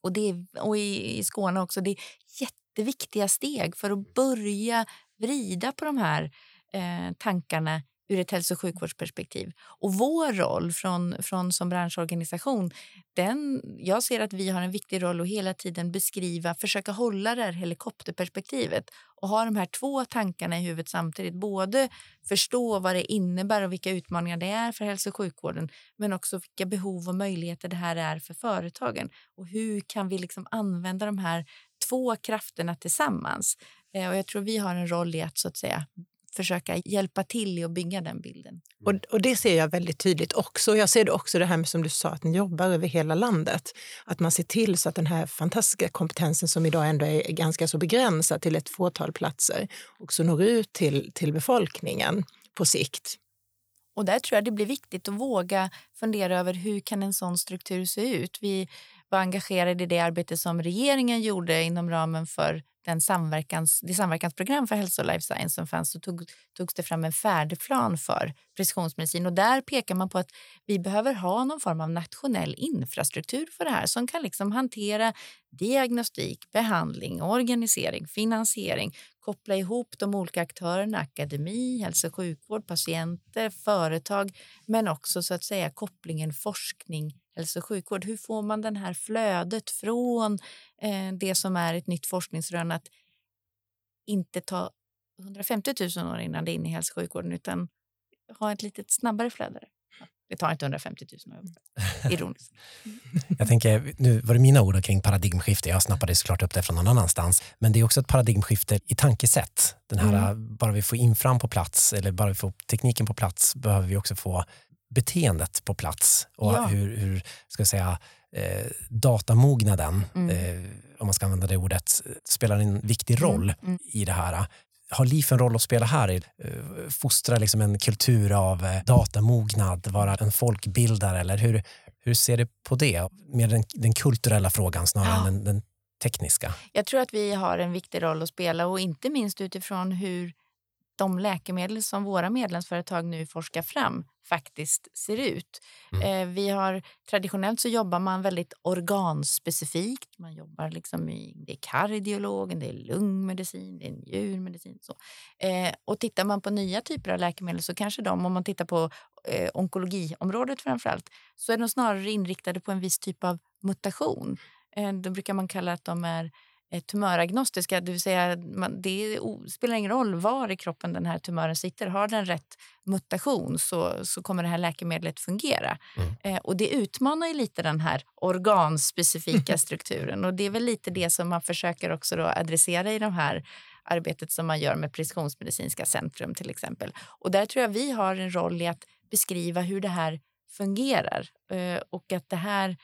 och, det, och i, i Skåne också. Det är jätteviktiga steg för att börja vrida på de här eh, tankarna ur ett hälso och sjukvårdsperspektiv. Och vår roll från, från som branschorganisation, den, jag ser att vi har en viktig roll att hela tiden beskriva, försöka hålla det här helikopterperspektivet och ha de här två tankarna i huvudet samtidigt. Både förstå vad det innebär och vilka utmaningar det är för hälso och sjukvården men också vilka behov och möjligheter det här är för företagen. Och hur kan vi liksom använda de här två krafterna tillsammans? Eh, och jag tror vi har en roll i att så att säga försöka hjälpa till i att bygga den bilden. Och, och, Det ser jag väldigt tydligt också. Jag ser det också det här med som du sa, att ni jobbar över hela landet. Att man ser till så att den här fantastiska kompetensen som idag ändå är ganska så begränsad till ett fåtal platser också når ut till, till befolkningen på sikt. Och där tror jag det blir viktigt att våga fundera över hur kan en sån struktur se ut. Vi var engagerad i det arbete som regeringen gjorde inom ramen för den samverkans, det samverkansprogram för hälso och life science som fanns så tog, togs det fram en färdplan för precisionsmedicin. Och där pekar man på att vi behöver ha någon form av nationell infrastruktur för det här som kan liksom hantera diagnostik, behandling, organisering, finansiering, koppla ihop de olika aktörerna, akademi, hälso och sjukvård, patienter, företag, men också så att säga kopplingen forskning, hälso och sjukvård. Hur får man det här flödet från eh, det som är ett nytt forskningsrön att inte ta 150 000 år innan det är inne i hälso och sjukvården utan ha ett lite snabbare flöde. Det tar inte 150 000 år. Ironiskt. Jag tänker, nu var det mina ord kring paradigmskifte. Jag snappade såklart upp det från någon annanstans. Men det är också ett paradigmskifte i tankesätt. Den här, mm. Bara vi får infram på plats eller bara vi får tekniken på plats behöver vi också få beteendet på plats och ja. hur, hur, ska jag säga, eh, datamognaden, mm. eh, om man ska använda det ordet, spelar en viktig mm, roll mm. i det här. Har LIF en roll att spela här? Eh, fostra liksom en kultur av eh, datamognad, vara en folkbildare eller hur, hur ser du på det? Mer den, den kulturella frågan snarare ja. än den, den tekniska. Jag tror att vi har en viktig roll att spela och inte minst utifrån hur de läkemedel som våra medlemsföretag nu forskar fram faktiskt ser ut. Mm. Eh, vi har, traditionellt så jobbar man väldigt organspecifikt. Man jobbar liksom i, det är kardiologen, det är lungmedicin, det är njurmedicin. Så. Eh, och tittar man på nya typer av läkemedel så kanske de, om man tittar på eh, onkologiområdet framför allt, så är de snarare inriktade på en viss typ av mutation. Eh, då brukar man kalla att de är tumöragnostiska, det vill säga det spelar ingen roll var i kroppen den här tumören sitter. Har den rätt mutation så, så kommer det här läkemedlet fungera. Mm. Eh, och det utmanar ju lite den här organspecifika strukturen och det är väl lite det som man försöker också då adressera i de här arbetet som man gör med precisionsmedicinska centrum till exempel. Och där tror jag vi har en roll i att beskriva hur det här fungerar eh, och att det här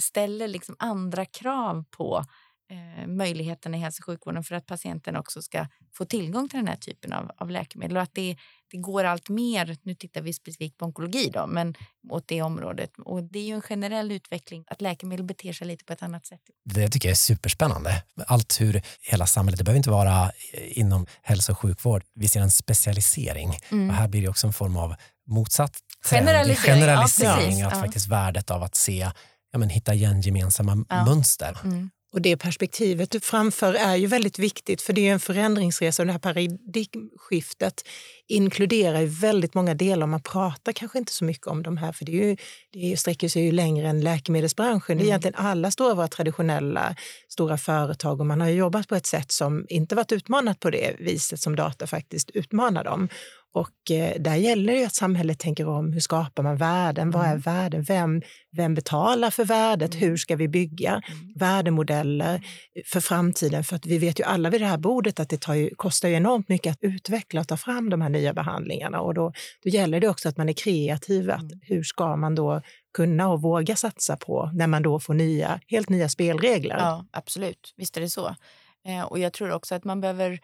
ställer liksom andra krav på eh, möjligheterna i hälso och sjukvården för att patienten också ska få tillgång till den här typen av, av läkemedel. Och att det, det går allt mer, nu tittar vi specifikt på onkologi, då, men åt det området. Och det är ju en generell utveckling att läkemedel beter sig lite på ett annat sätt. Det tycker jag är superspännande. Allt hur hela samhället, det behöver inte vara inom hälso och sjukvård. Vi ser en specialisering mm. och här blir det också en form av motsatt generalisering, generalisering ja, att ja. faktiskt värdet av att se ja, men hitta igen gemensamma ja. mönster. Mm. Och det perspektivet du framför är ju väldigt viktigt för det är en förändringsresa och det här paradigmskiftet inkluderar ju väldigt många delar. Man pratar kanske inte så mycket om de här för det, är ju, det sträcker sig ju längre än läkemedelsbranschen. Det är mm. egentligen alla stora våra traditionella stora företag och man har jobbat på ett sätt som inte varit utmanat på det viset som data faktiskt utmanar dem. Och eh, där gäller det att samhället tänker om. Hur skapar man värden? Vad är mm. värden? Vem, vem betalar för värdet? Hur ska vi bygga mm. värdemodeller för framtiden? För att vi vet ju alla vid det här bordet att det ju, kostar ju enormt mycket att utveckla och ta fram de här nya behandlingarna. Och då, då gäller det också att man är kreativ. Att mm. hur ska man då kunna och våga satsa på när man då får nya, helt nya spelregler? Ja, absolut. Visst är det så. Eh, och jag tror också att man behöver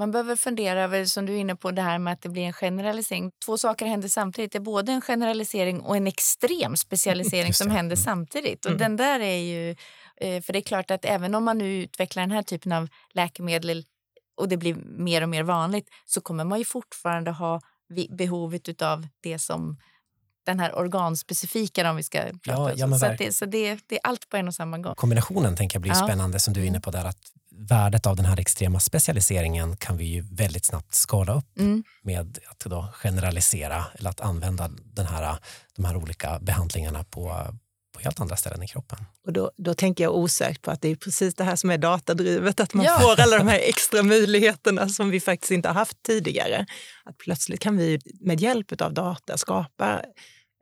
man behöver fundera över, som du är inne på, det här med att det blir en generalisering. Två saker händer samtidigt. Det är både en generalisering och en extrem specialisering som händer samtidigt. Och mm. den där är ju... Eh, för det är klart att även om man nu utvecklar den här typen av läkemedel och det blir mer och mer vanligt så kommer man ju fortfarande ha behovet av det som den här organspecifika om vi ska prata. Ja, ja, så, det, så det, det, är allt på en och samma gång. Kombinationen tänker jag blir ja. spännande som du är inne på där att värdet av den här extrema specialiseringen kan vi ju väldigt snabbt skala upp mm. med att då generalisera eller att använda den här, de här olika behandlingarna på, på helt andra ställen i kroppen. Och då, då tänker jag osökt på att det är precis det här som är datadrivet, att man ja. får alla de här extra möjligheterna som vi faktiskt inte har haft tidigare. Att plötsligt kan vi med hjälp av data skapa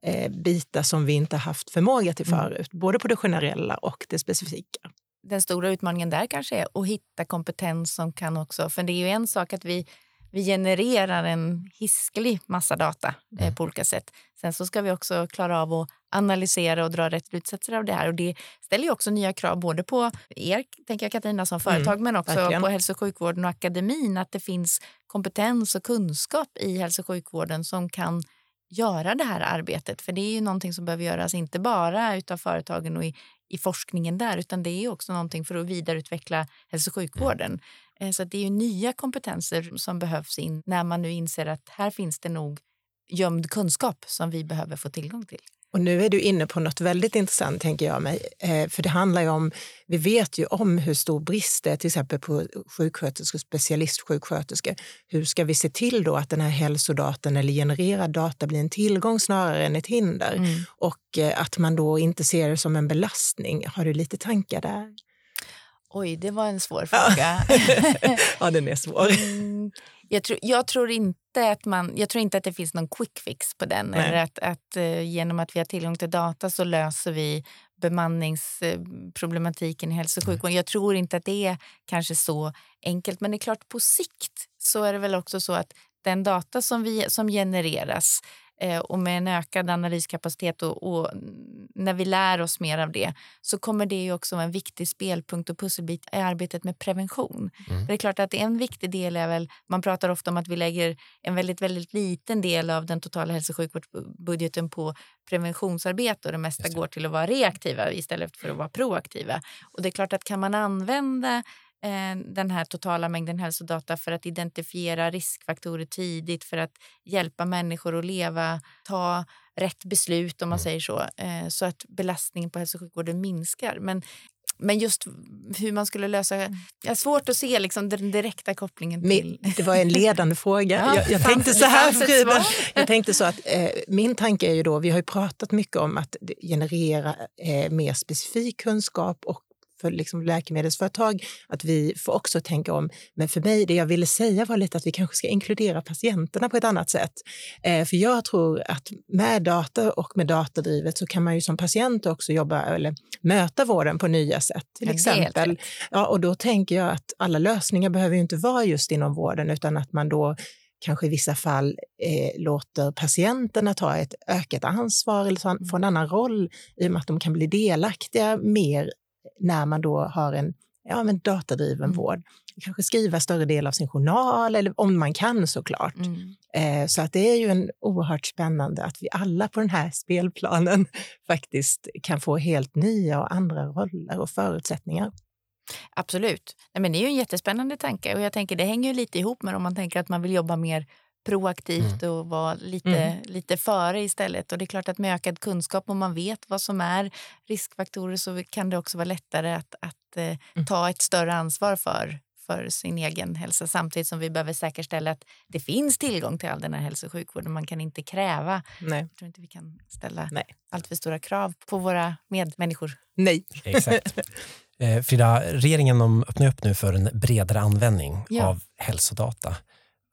eh, bitar som vi inte haft förmåga till mm. förut, mm. både på det generella och det specifika den stora utmaningen där kanske är att hitta kompetens som kan också... För det är ju en sak att vi, vi genererar en hiskelig massa data eh, mm. på olika sätt. Sen så ska vi också klara av att analysera och dra rätt slutsatser av det här. Och det ställer ju också nya krav både på er, tänker jag Katarina, som företag mm, men också verkligen. på hälso och sjukvården och akademin. Att det finns kompetens och kunskap i hälso och sjukvården som kan göra det här arbetet. För det är ju någonting som behöver göras inte bara av företagen och i, i forskningen där utan det är också någonting för att vidareutveckla hälso och sjukvården. Mm. Så det är ju nya kompetenser som behövs in när man nu inser att här finns det nog gömd kunskap som vi behöver få tillgång till. Och nu är du inne på något väldigt intressant, tänker jag mig. Eh, för det handlar om, vi vet ju om hur stor brist det är till exempel på sjuksköterskor, specialistsjuksköterskor. Hur ska vi se till då att den här hälsodatan eller genererad data blir en tillgång snarare än ett hinder? Mm. Och eh, att man då inte ser det som en belastning. Har du lite tankar där? Oj, det var en svår fråga. ja, den är svår. Mm, jag, tror, jag, tror inte att man, jag tror inte att det finns någon quick fix på den. Eller att, att uh, genom att vi har tillgång till data så löser vi bemanningsproblematiken i hälso och sjukvården. Jag tror inte att det är kanske så enkelt. Men det är klart, på sikt så är det väl också så att den data som, vi, som genereras Eh, och med en ökad analyskapacitet och, och, när vi lär oss mer av det så kommer det ju också vara en viktig spelpunkt och pusselbit i arbetet med prevention. Mm. det är klart att en viktig del är väl, man pratar ofta om att vi lägger en väldigt, väldigt liten del av den totala hälso och sjukvårdsbudgeten på preventionsarbete och det mesta det. går till att vara reaktiva istället för att vara proaktiva. Och det är klart att kan man använda Eh, den här totala mängden hälsodata för att identifiera riskfaktorer tidigt för att hjälpa människor att leva, ta rätt beslut om man mm. säger så, eh, så att belastningen på hälso och sjukvården minskar. Men men just hur man skulle lösa... Mm. Jag har svårt att se liksom den direkta kopplingen till... Det var en ledande fråga. Ja, jag, jag tänkte så här, Frida. Jag tänkte så att eh, min tanke är ju då, vi har ju pratat mycket om att generera eh, mer specifik kunskap och för liksom läkemedelsföretag att vi får också tänka om. Men för mig, det jag ville säga var lite att vi kanske ska inkludera patienterna på ett annat sätt. Eh, för jag tror att med data och med datadrivet så kan man ju som patient också jobba eller möta vården på nya sätt. Till exempel. Ja, och då tänker jag att alla lösningar behöver ju inte vara just inom vården utan att man då kanske i vissa fall eh, låter patienterna ta ett ökat ansvar eller få en annan roll i och med att de kan bli delaktiga mer när man då har en ja, men datadriven mm. vård. Kanske skriva större del av sin journal, eller om man kan såklart. Mm. Eh, så att det är ju en oerhört spännande att vi alla på den här spelplanen faktiskt kan få helt nya och andra roller och förutsättningar. Absolut. Nej, men det är ju en jättespännande tanke och jag tänker det hänger lite ihop med om man tänker att man vill jobba mer proaktivt mm. och vara lite, mm. lite före istället. Och det är klart att med ökad kunskap, om man vet vad som är riskfaktorer så kan det också vara lättare att, att eh, mm. ta ett större ansvar för, för sin egen hälsa samtidigt som vi behöver säkerställa att det finns tillgång till all den här hälso och sjukvården. Man kan inte kräva, Nej. jag tror inte vi kan ställa Nej. allt för stora krav på våra medmänniskor. Nej. Exakt. Eh, Frida, regeringen öppnar upp nu för en bredare användning ja. av hälsodata.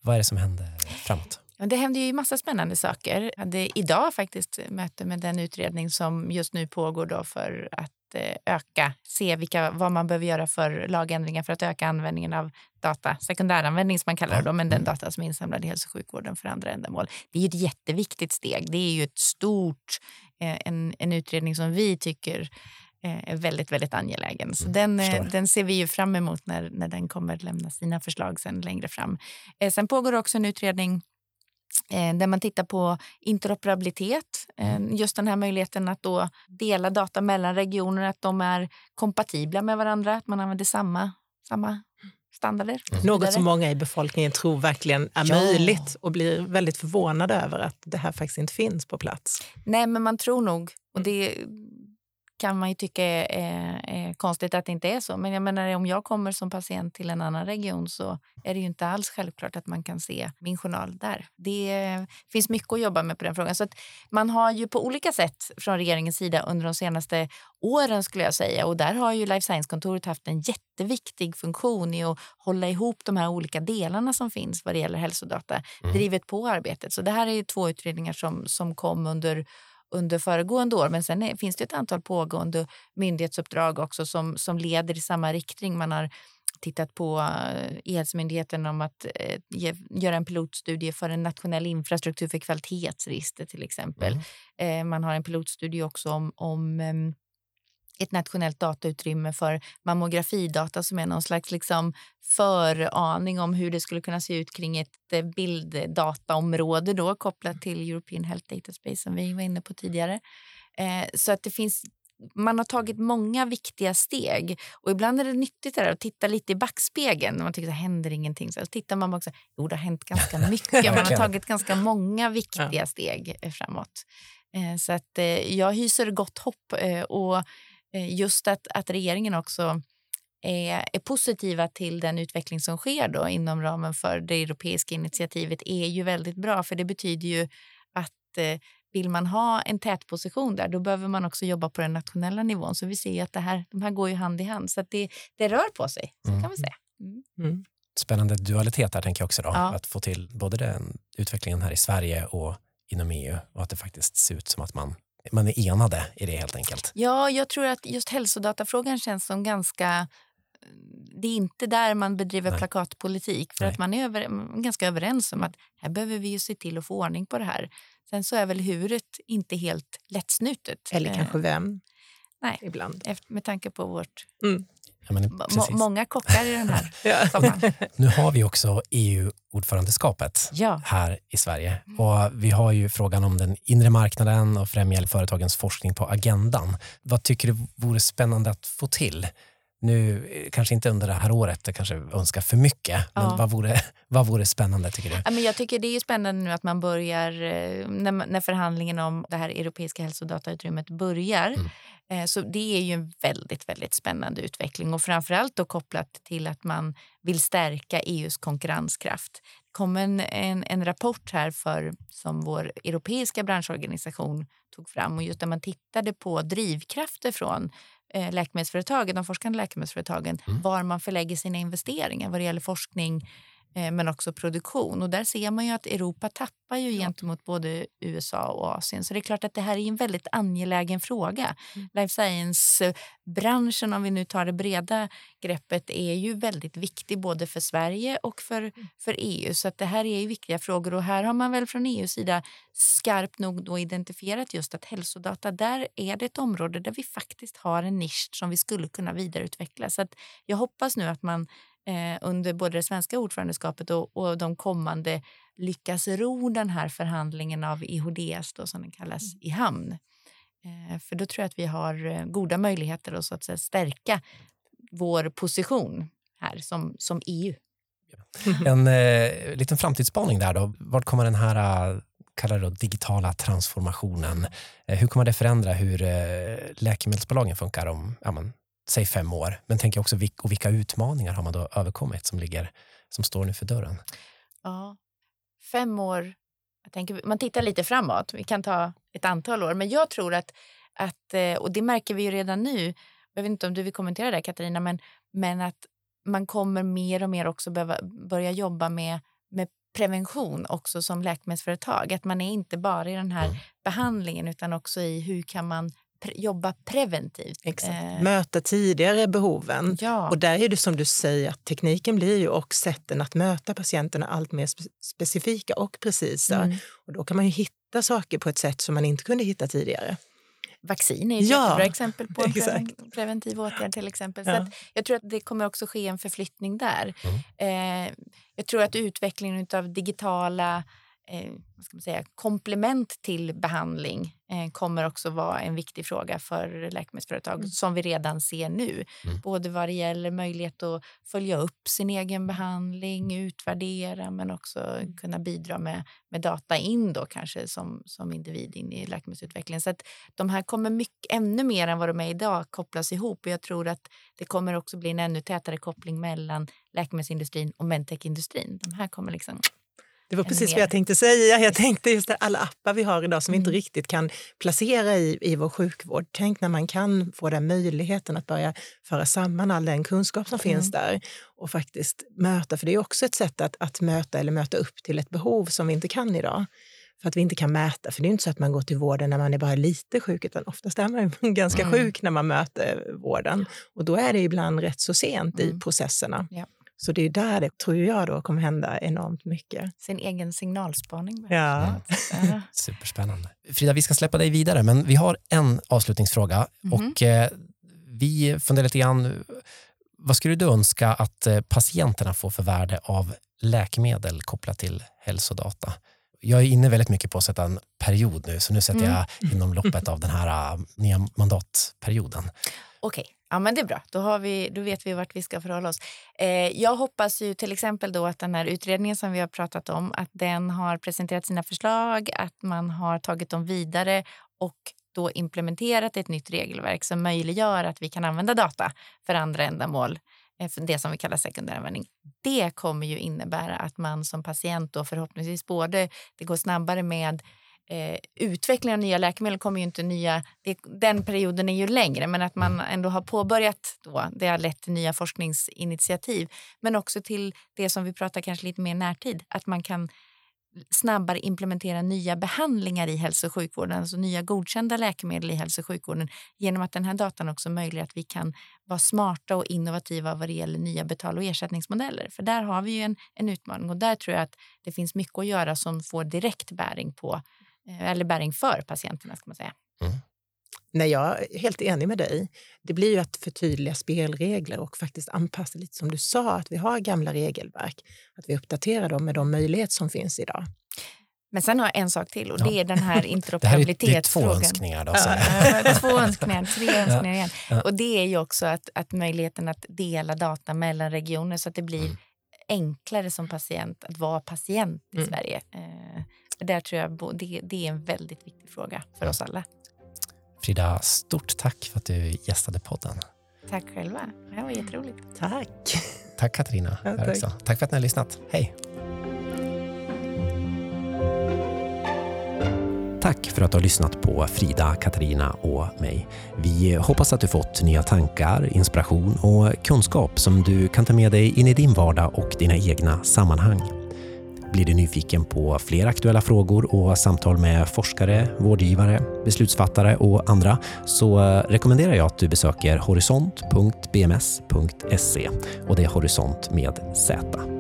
Vad är det som händer framåt? Ja, det händer ju massa spännande saker. Jag hade idag faktiskt möte med den utredning som just nu pågår då för att eh, öka, se vilka, vad man behöver göra för lagändringar för att öka användningen av data, sekundäranvändning som man kallar det, då, men den mm. data som är insamlad i hälso och sjukvården för andra ändamål. Det är ju ett jätteviktigt steg. Det är ju ett stort, eh, en, en utredning som vi tycker är väldigt, väldigt angelägen. Så mm, den, eh, den ser vi ju fram emot när, när den kommer lämna sina förslag sen längre fram. Eh, sen pågår också en utredning där man tittar på interoperabilitet. Mm. Just den här möjligheten att då dela data mellan regioner, att de är kompatibla med varandra, att man använder samma, samma standarder. Mm. Något som många i befolkningen tror verkligen är ja. möjligt och blir väldigt förvånade över att det här faktiskt inte finns på plats. Nej, men man tror nog, och det kan man ju tycka är, är, är, konstigt att det inte är så. Men jag menar, om jag kommer som patient till en annan region så är det ju inte alls självklart att man kan se min journal där. Det finns mycket att jobba med på den frågan. Så man har ju på olika sätt från regeringens sida under de senaste åren skulle jag säga och där har ju Life Science-kontoret haft en jätteviktig funktion i att hålla ihop de här olika delarna som finns vad det gäller hälsodata, mm. drivit på arbetet. Så det här är två utredningar som, som kom under under föregående år. Men sen är, finns det ett antal pågående myndighetsuppdrag också som, som leder i samma riktning. Man har tittat på eh, E-hälsomyndigheten om att eh, ge, göra en pilotstudie för en nationell infrastruktur för kvalitetsregister till exempel. Mm. Eh, man har en pilotstudie också om, om eh, ett nationellt datautrymme för mammografidata som är någon slags liksom föraning om hur det skulle kunna se ut kring ett eh, bilddataområde då, kopplat till European Health Data Space som vi var inne på tidigare. Eh, så att det finns man har tagit många viktiga steg. Och Ibland är det nyttigt att titta lite i backspegeln. Man tycker att det händer ingenting. Så tittar man också, jo det har hänt ganska mycket. Man har tagit ganska många viktiga steg eh, framåt. Så att jag hyser gott hopp. Och Eh, just att, att regeringen också är, är, positiva till den utveckling som sker då inom ramen för det europeiska initiativet är ju väldigt bra. För det betyder ju att eh, vill man ha en tätposition där, då behöver man också jobba på den nationella nivån. Så vi ser att det här, de här går ju hand i hand. Så det, det rör på sig, så mm. kan man säga. Mm. Mm. Spännande dualitet där tänker jag också då. Ja. Att få till både den utvecklingen här i Sverige och inom EU och att det faktiskt ser ut som att man man är enade i det helt enkelt. Ja, jag tror att just hälsodatafrågan känns som ganska det är inte där man bedriver Nej. plakatpolitik. För Nej. att man är över, ganska överens om att här behöver vi ju se till att få ordning på det här. Sen så är väl huret inte helt lättsnutet. Eller kanske vem. Nej, ibland. Efter, med tanke på vårt mm. Ja, men, många kockar i den här ja. sommaren. Nu har vi också EU-ordförandeskapet ja. här i Sverige. Och vi har ju frågan om den inre marknaden och främja företagens forskning på agendan. Vad tycker du vore spännande att få till? Nu, kanske inte under det här året, det kanske önskar för mycket, men ja. vad, vore, vad vore spännande tycker du? Ja, men jag tycker det är spännande nu att man börjar, eh, när, när förhandlingen om det här europeiska hälsodatautrymmet börjar, mm Eh, så det är ju en väldigt, väldigt spännande utveckling och framförallt då kopplat till att man vill stärka EUs konkurrenskraft. Det kom en, en, en, rapport här för, som vår europeiska branschorganisation tog fram och just där man tittade på drivkrafter från eh, läkemedelsföretagen, de forskande läkemedelsföretagen, mm. var man förlägger sina investeringar vad det gäller forskning, Eh, men också produktion. Och där ser man ju att Europa tappar ju gentemot både USA och Asien. Så det är klart att det här är en väldigt angelägen fråga. Mm. Life science-branschen, om vi nu tar det breda greppet, är ju väldigt viktig både för Sverige och för, mm. för EU. Så att det här är ju viktiga frågor och här har man väl från EUs sida skarpt nog då identifierat just att hälsodata, där är det ett område där vi faktiskt har en nisch som vi skulle kunna vidareutveckla. Så att jag hoppas nu att man eh, under både det svenska ordförandeskapet och, och de kommande lyckas ro den här förhandlingen av IHDS, då, som den kallas, mm. i hamn. Eh, för då tror jag att vi har eh, goda möjligheter att, så att säga, stärka vår position här som, som EU. En eh, liten framtidsspaning där då. Vart kommer den här eh, kallar det digitala transformationen. Eh, hur kommer det förändra hur läkemedelsbolagen funkar om ja, men, säg fem år, men tänker också och vilka utmaningar har man då överkommit som, ligger, som står nu för dörren? Ja, fem år, jag tänker, man tittar lite framåt, vi kan ta ett antal år, men jag tror att, att eh, och det märker vi ju redan nu, jag vet inte om du vill kommentera det Katarina, men, men att man kommer mer och mer också behöva börja jobba med, med prevention också som läkemedelsföretag. Att man är inte bara i den här mm. behandlingen utan också i hur kan man pre jobba preventivt. Exakt. Eh. Möta tidigare behoven. Ja. Och där är det som du säger, att tekniken blir ju och sätten att möta patienterna allt mer spe specifika och precisa. Mm. Och då kan man ju hitta saker på ett sätt som man inte kunde hitta tidigare. Vaccin är ett ja, jättebra exempel på en preventiv åtgärd. till exempel. Ja. Så jag tror att det kommer också ske en förflyttning där. Mm. Eh, jag tror att utvecklingen av digitala eh, vad ska man säga, komplement till behandling eh, kommer också vara en viktig fråga för läkemedelsföretag mm. som vi redan ser nu. Mm. Både vad det gäller möjlighet att följa upp sin egen behandling, utvärdera men också mm. kunna bidra med, med data in då kanske som, som individ in i läkemedelsutvecklingen. Så att de här kommer mycket, ännu mer än vad de är idag kopplas ihop och jag tror att det kommer också bli en ännu tätare koppling mellan läkemedelsindustrin och medtechindustrin. De här kommer liksom det var precis vad jag tänkte säga. Jag tänkte just det, alla appar vi har idag som vi inte mm. riktigt kan placera i, i vår sjukvård. Tänk när man kan få den möjligheten att börja föra samman all den kunskap som mm. finns där och faktiskt möta, för det är också ett sätt att, att möta eller möta upp till ett behov som vi inte kan idag för att vi inte kan mäta. För det är inte så att man går till vården när man är bara lite sjuk, utan oftast är man ganska mm. sjuk när man möter vården. Och då är det ibland rätt så sent mm. i processerna. Ja. Så det är där det, tror jag, då kommer hända enormt mycket. Sin egen signalspaning. Ja. Superspännande. Frida, vi ska släppa dig vidare, men vi har en avslutningsfråga. Mm -hmm. och eh, Vi funderar lite grann, vad skulle du önska att eh, patienterna får för värde av läkemedel kopplat till hälsodata? Jag är inne väldigt mycket på att sätta en period nu, så nu sätter mm. jag inom loppet av den här uh, nya mandatperioden. Okej ja, men det är bra. Då, har vi, då vet vi vart vi ska förhålla oss. Eh, jag hoppas ju till exempel då att den här utredningen som vi har pratat om, att den har presenterat sina förslag, att man har tagit dem vidare och då implementerat ett nytt regelverk som möjliggör att vi kan använda data för andra ändamål, eh, det som vi kallar sekundäranvändning. Det kommer ju innebära att man som patient då förhoppningsvis både det går snabbare med eh, utveckling av nya läkemedel kommer ju inte nya, det, den perioden är ju längre, men att man mm. ändå har påbörjat då, det har lett till nya forskningsinitiativ, men också till det som vi pratar kanske lite mer närtid, att man kan snabbare implementera nya behandlingar i hälso och sjukvården, alltså nya godkända läkemedel i hälso och sjukvården genom att den här datan också möjliggör att vi kan vara smarta och innovativa vad det gäller nya betal och ersättningsmodeller. För där har vi ju en, en utmaning och där tror jag att det finns mycket att göra som får direkt bäring på eller bäring för patienterna. ska man säga. Mm. Nej, jag är helt enig med dig. Det blir ju att förtydliga spelregler och faktiskt anpassa lite som du sa, att vi har gamla regelverk, att vi uppdaterar dem med de möjligheter som finns idag. Men sen har jag en sak till och det är den här interoperabilitetsfrågan. det är två önskningar. Då, ja, två önskningar, tre önskningar igen. Ja. Och det är ju också att, att möjligheten att dela data mellan regioner så att det blir mm. enklare som patient att vara patient i mm. Sverige. Där tror jag det, det är en väldigt viktig fråga för oss alla. Frida, stort tack för att du gästade podden. Tack själva. Det här var jätteroligt. Tack. Tack Katarina. Ja, tack. tack för att ni har lyssnat. Hej. Tack för att du har lyssnat på Frida, Katarina och mig. Vi hoppas att du fått nya tankar, inspiration och kunskap som du kan ta med dig in i din vardag och dina egna sammanhang. Blir du nyfiken på fler aktuella frågor och samtal med forskare, vårdgivare, beslutsfattare och andra så eh, rekommenderar jag att du besöker horisont.bms.se och det är Horisont med Z.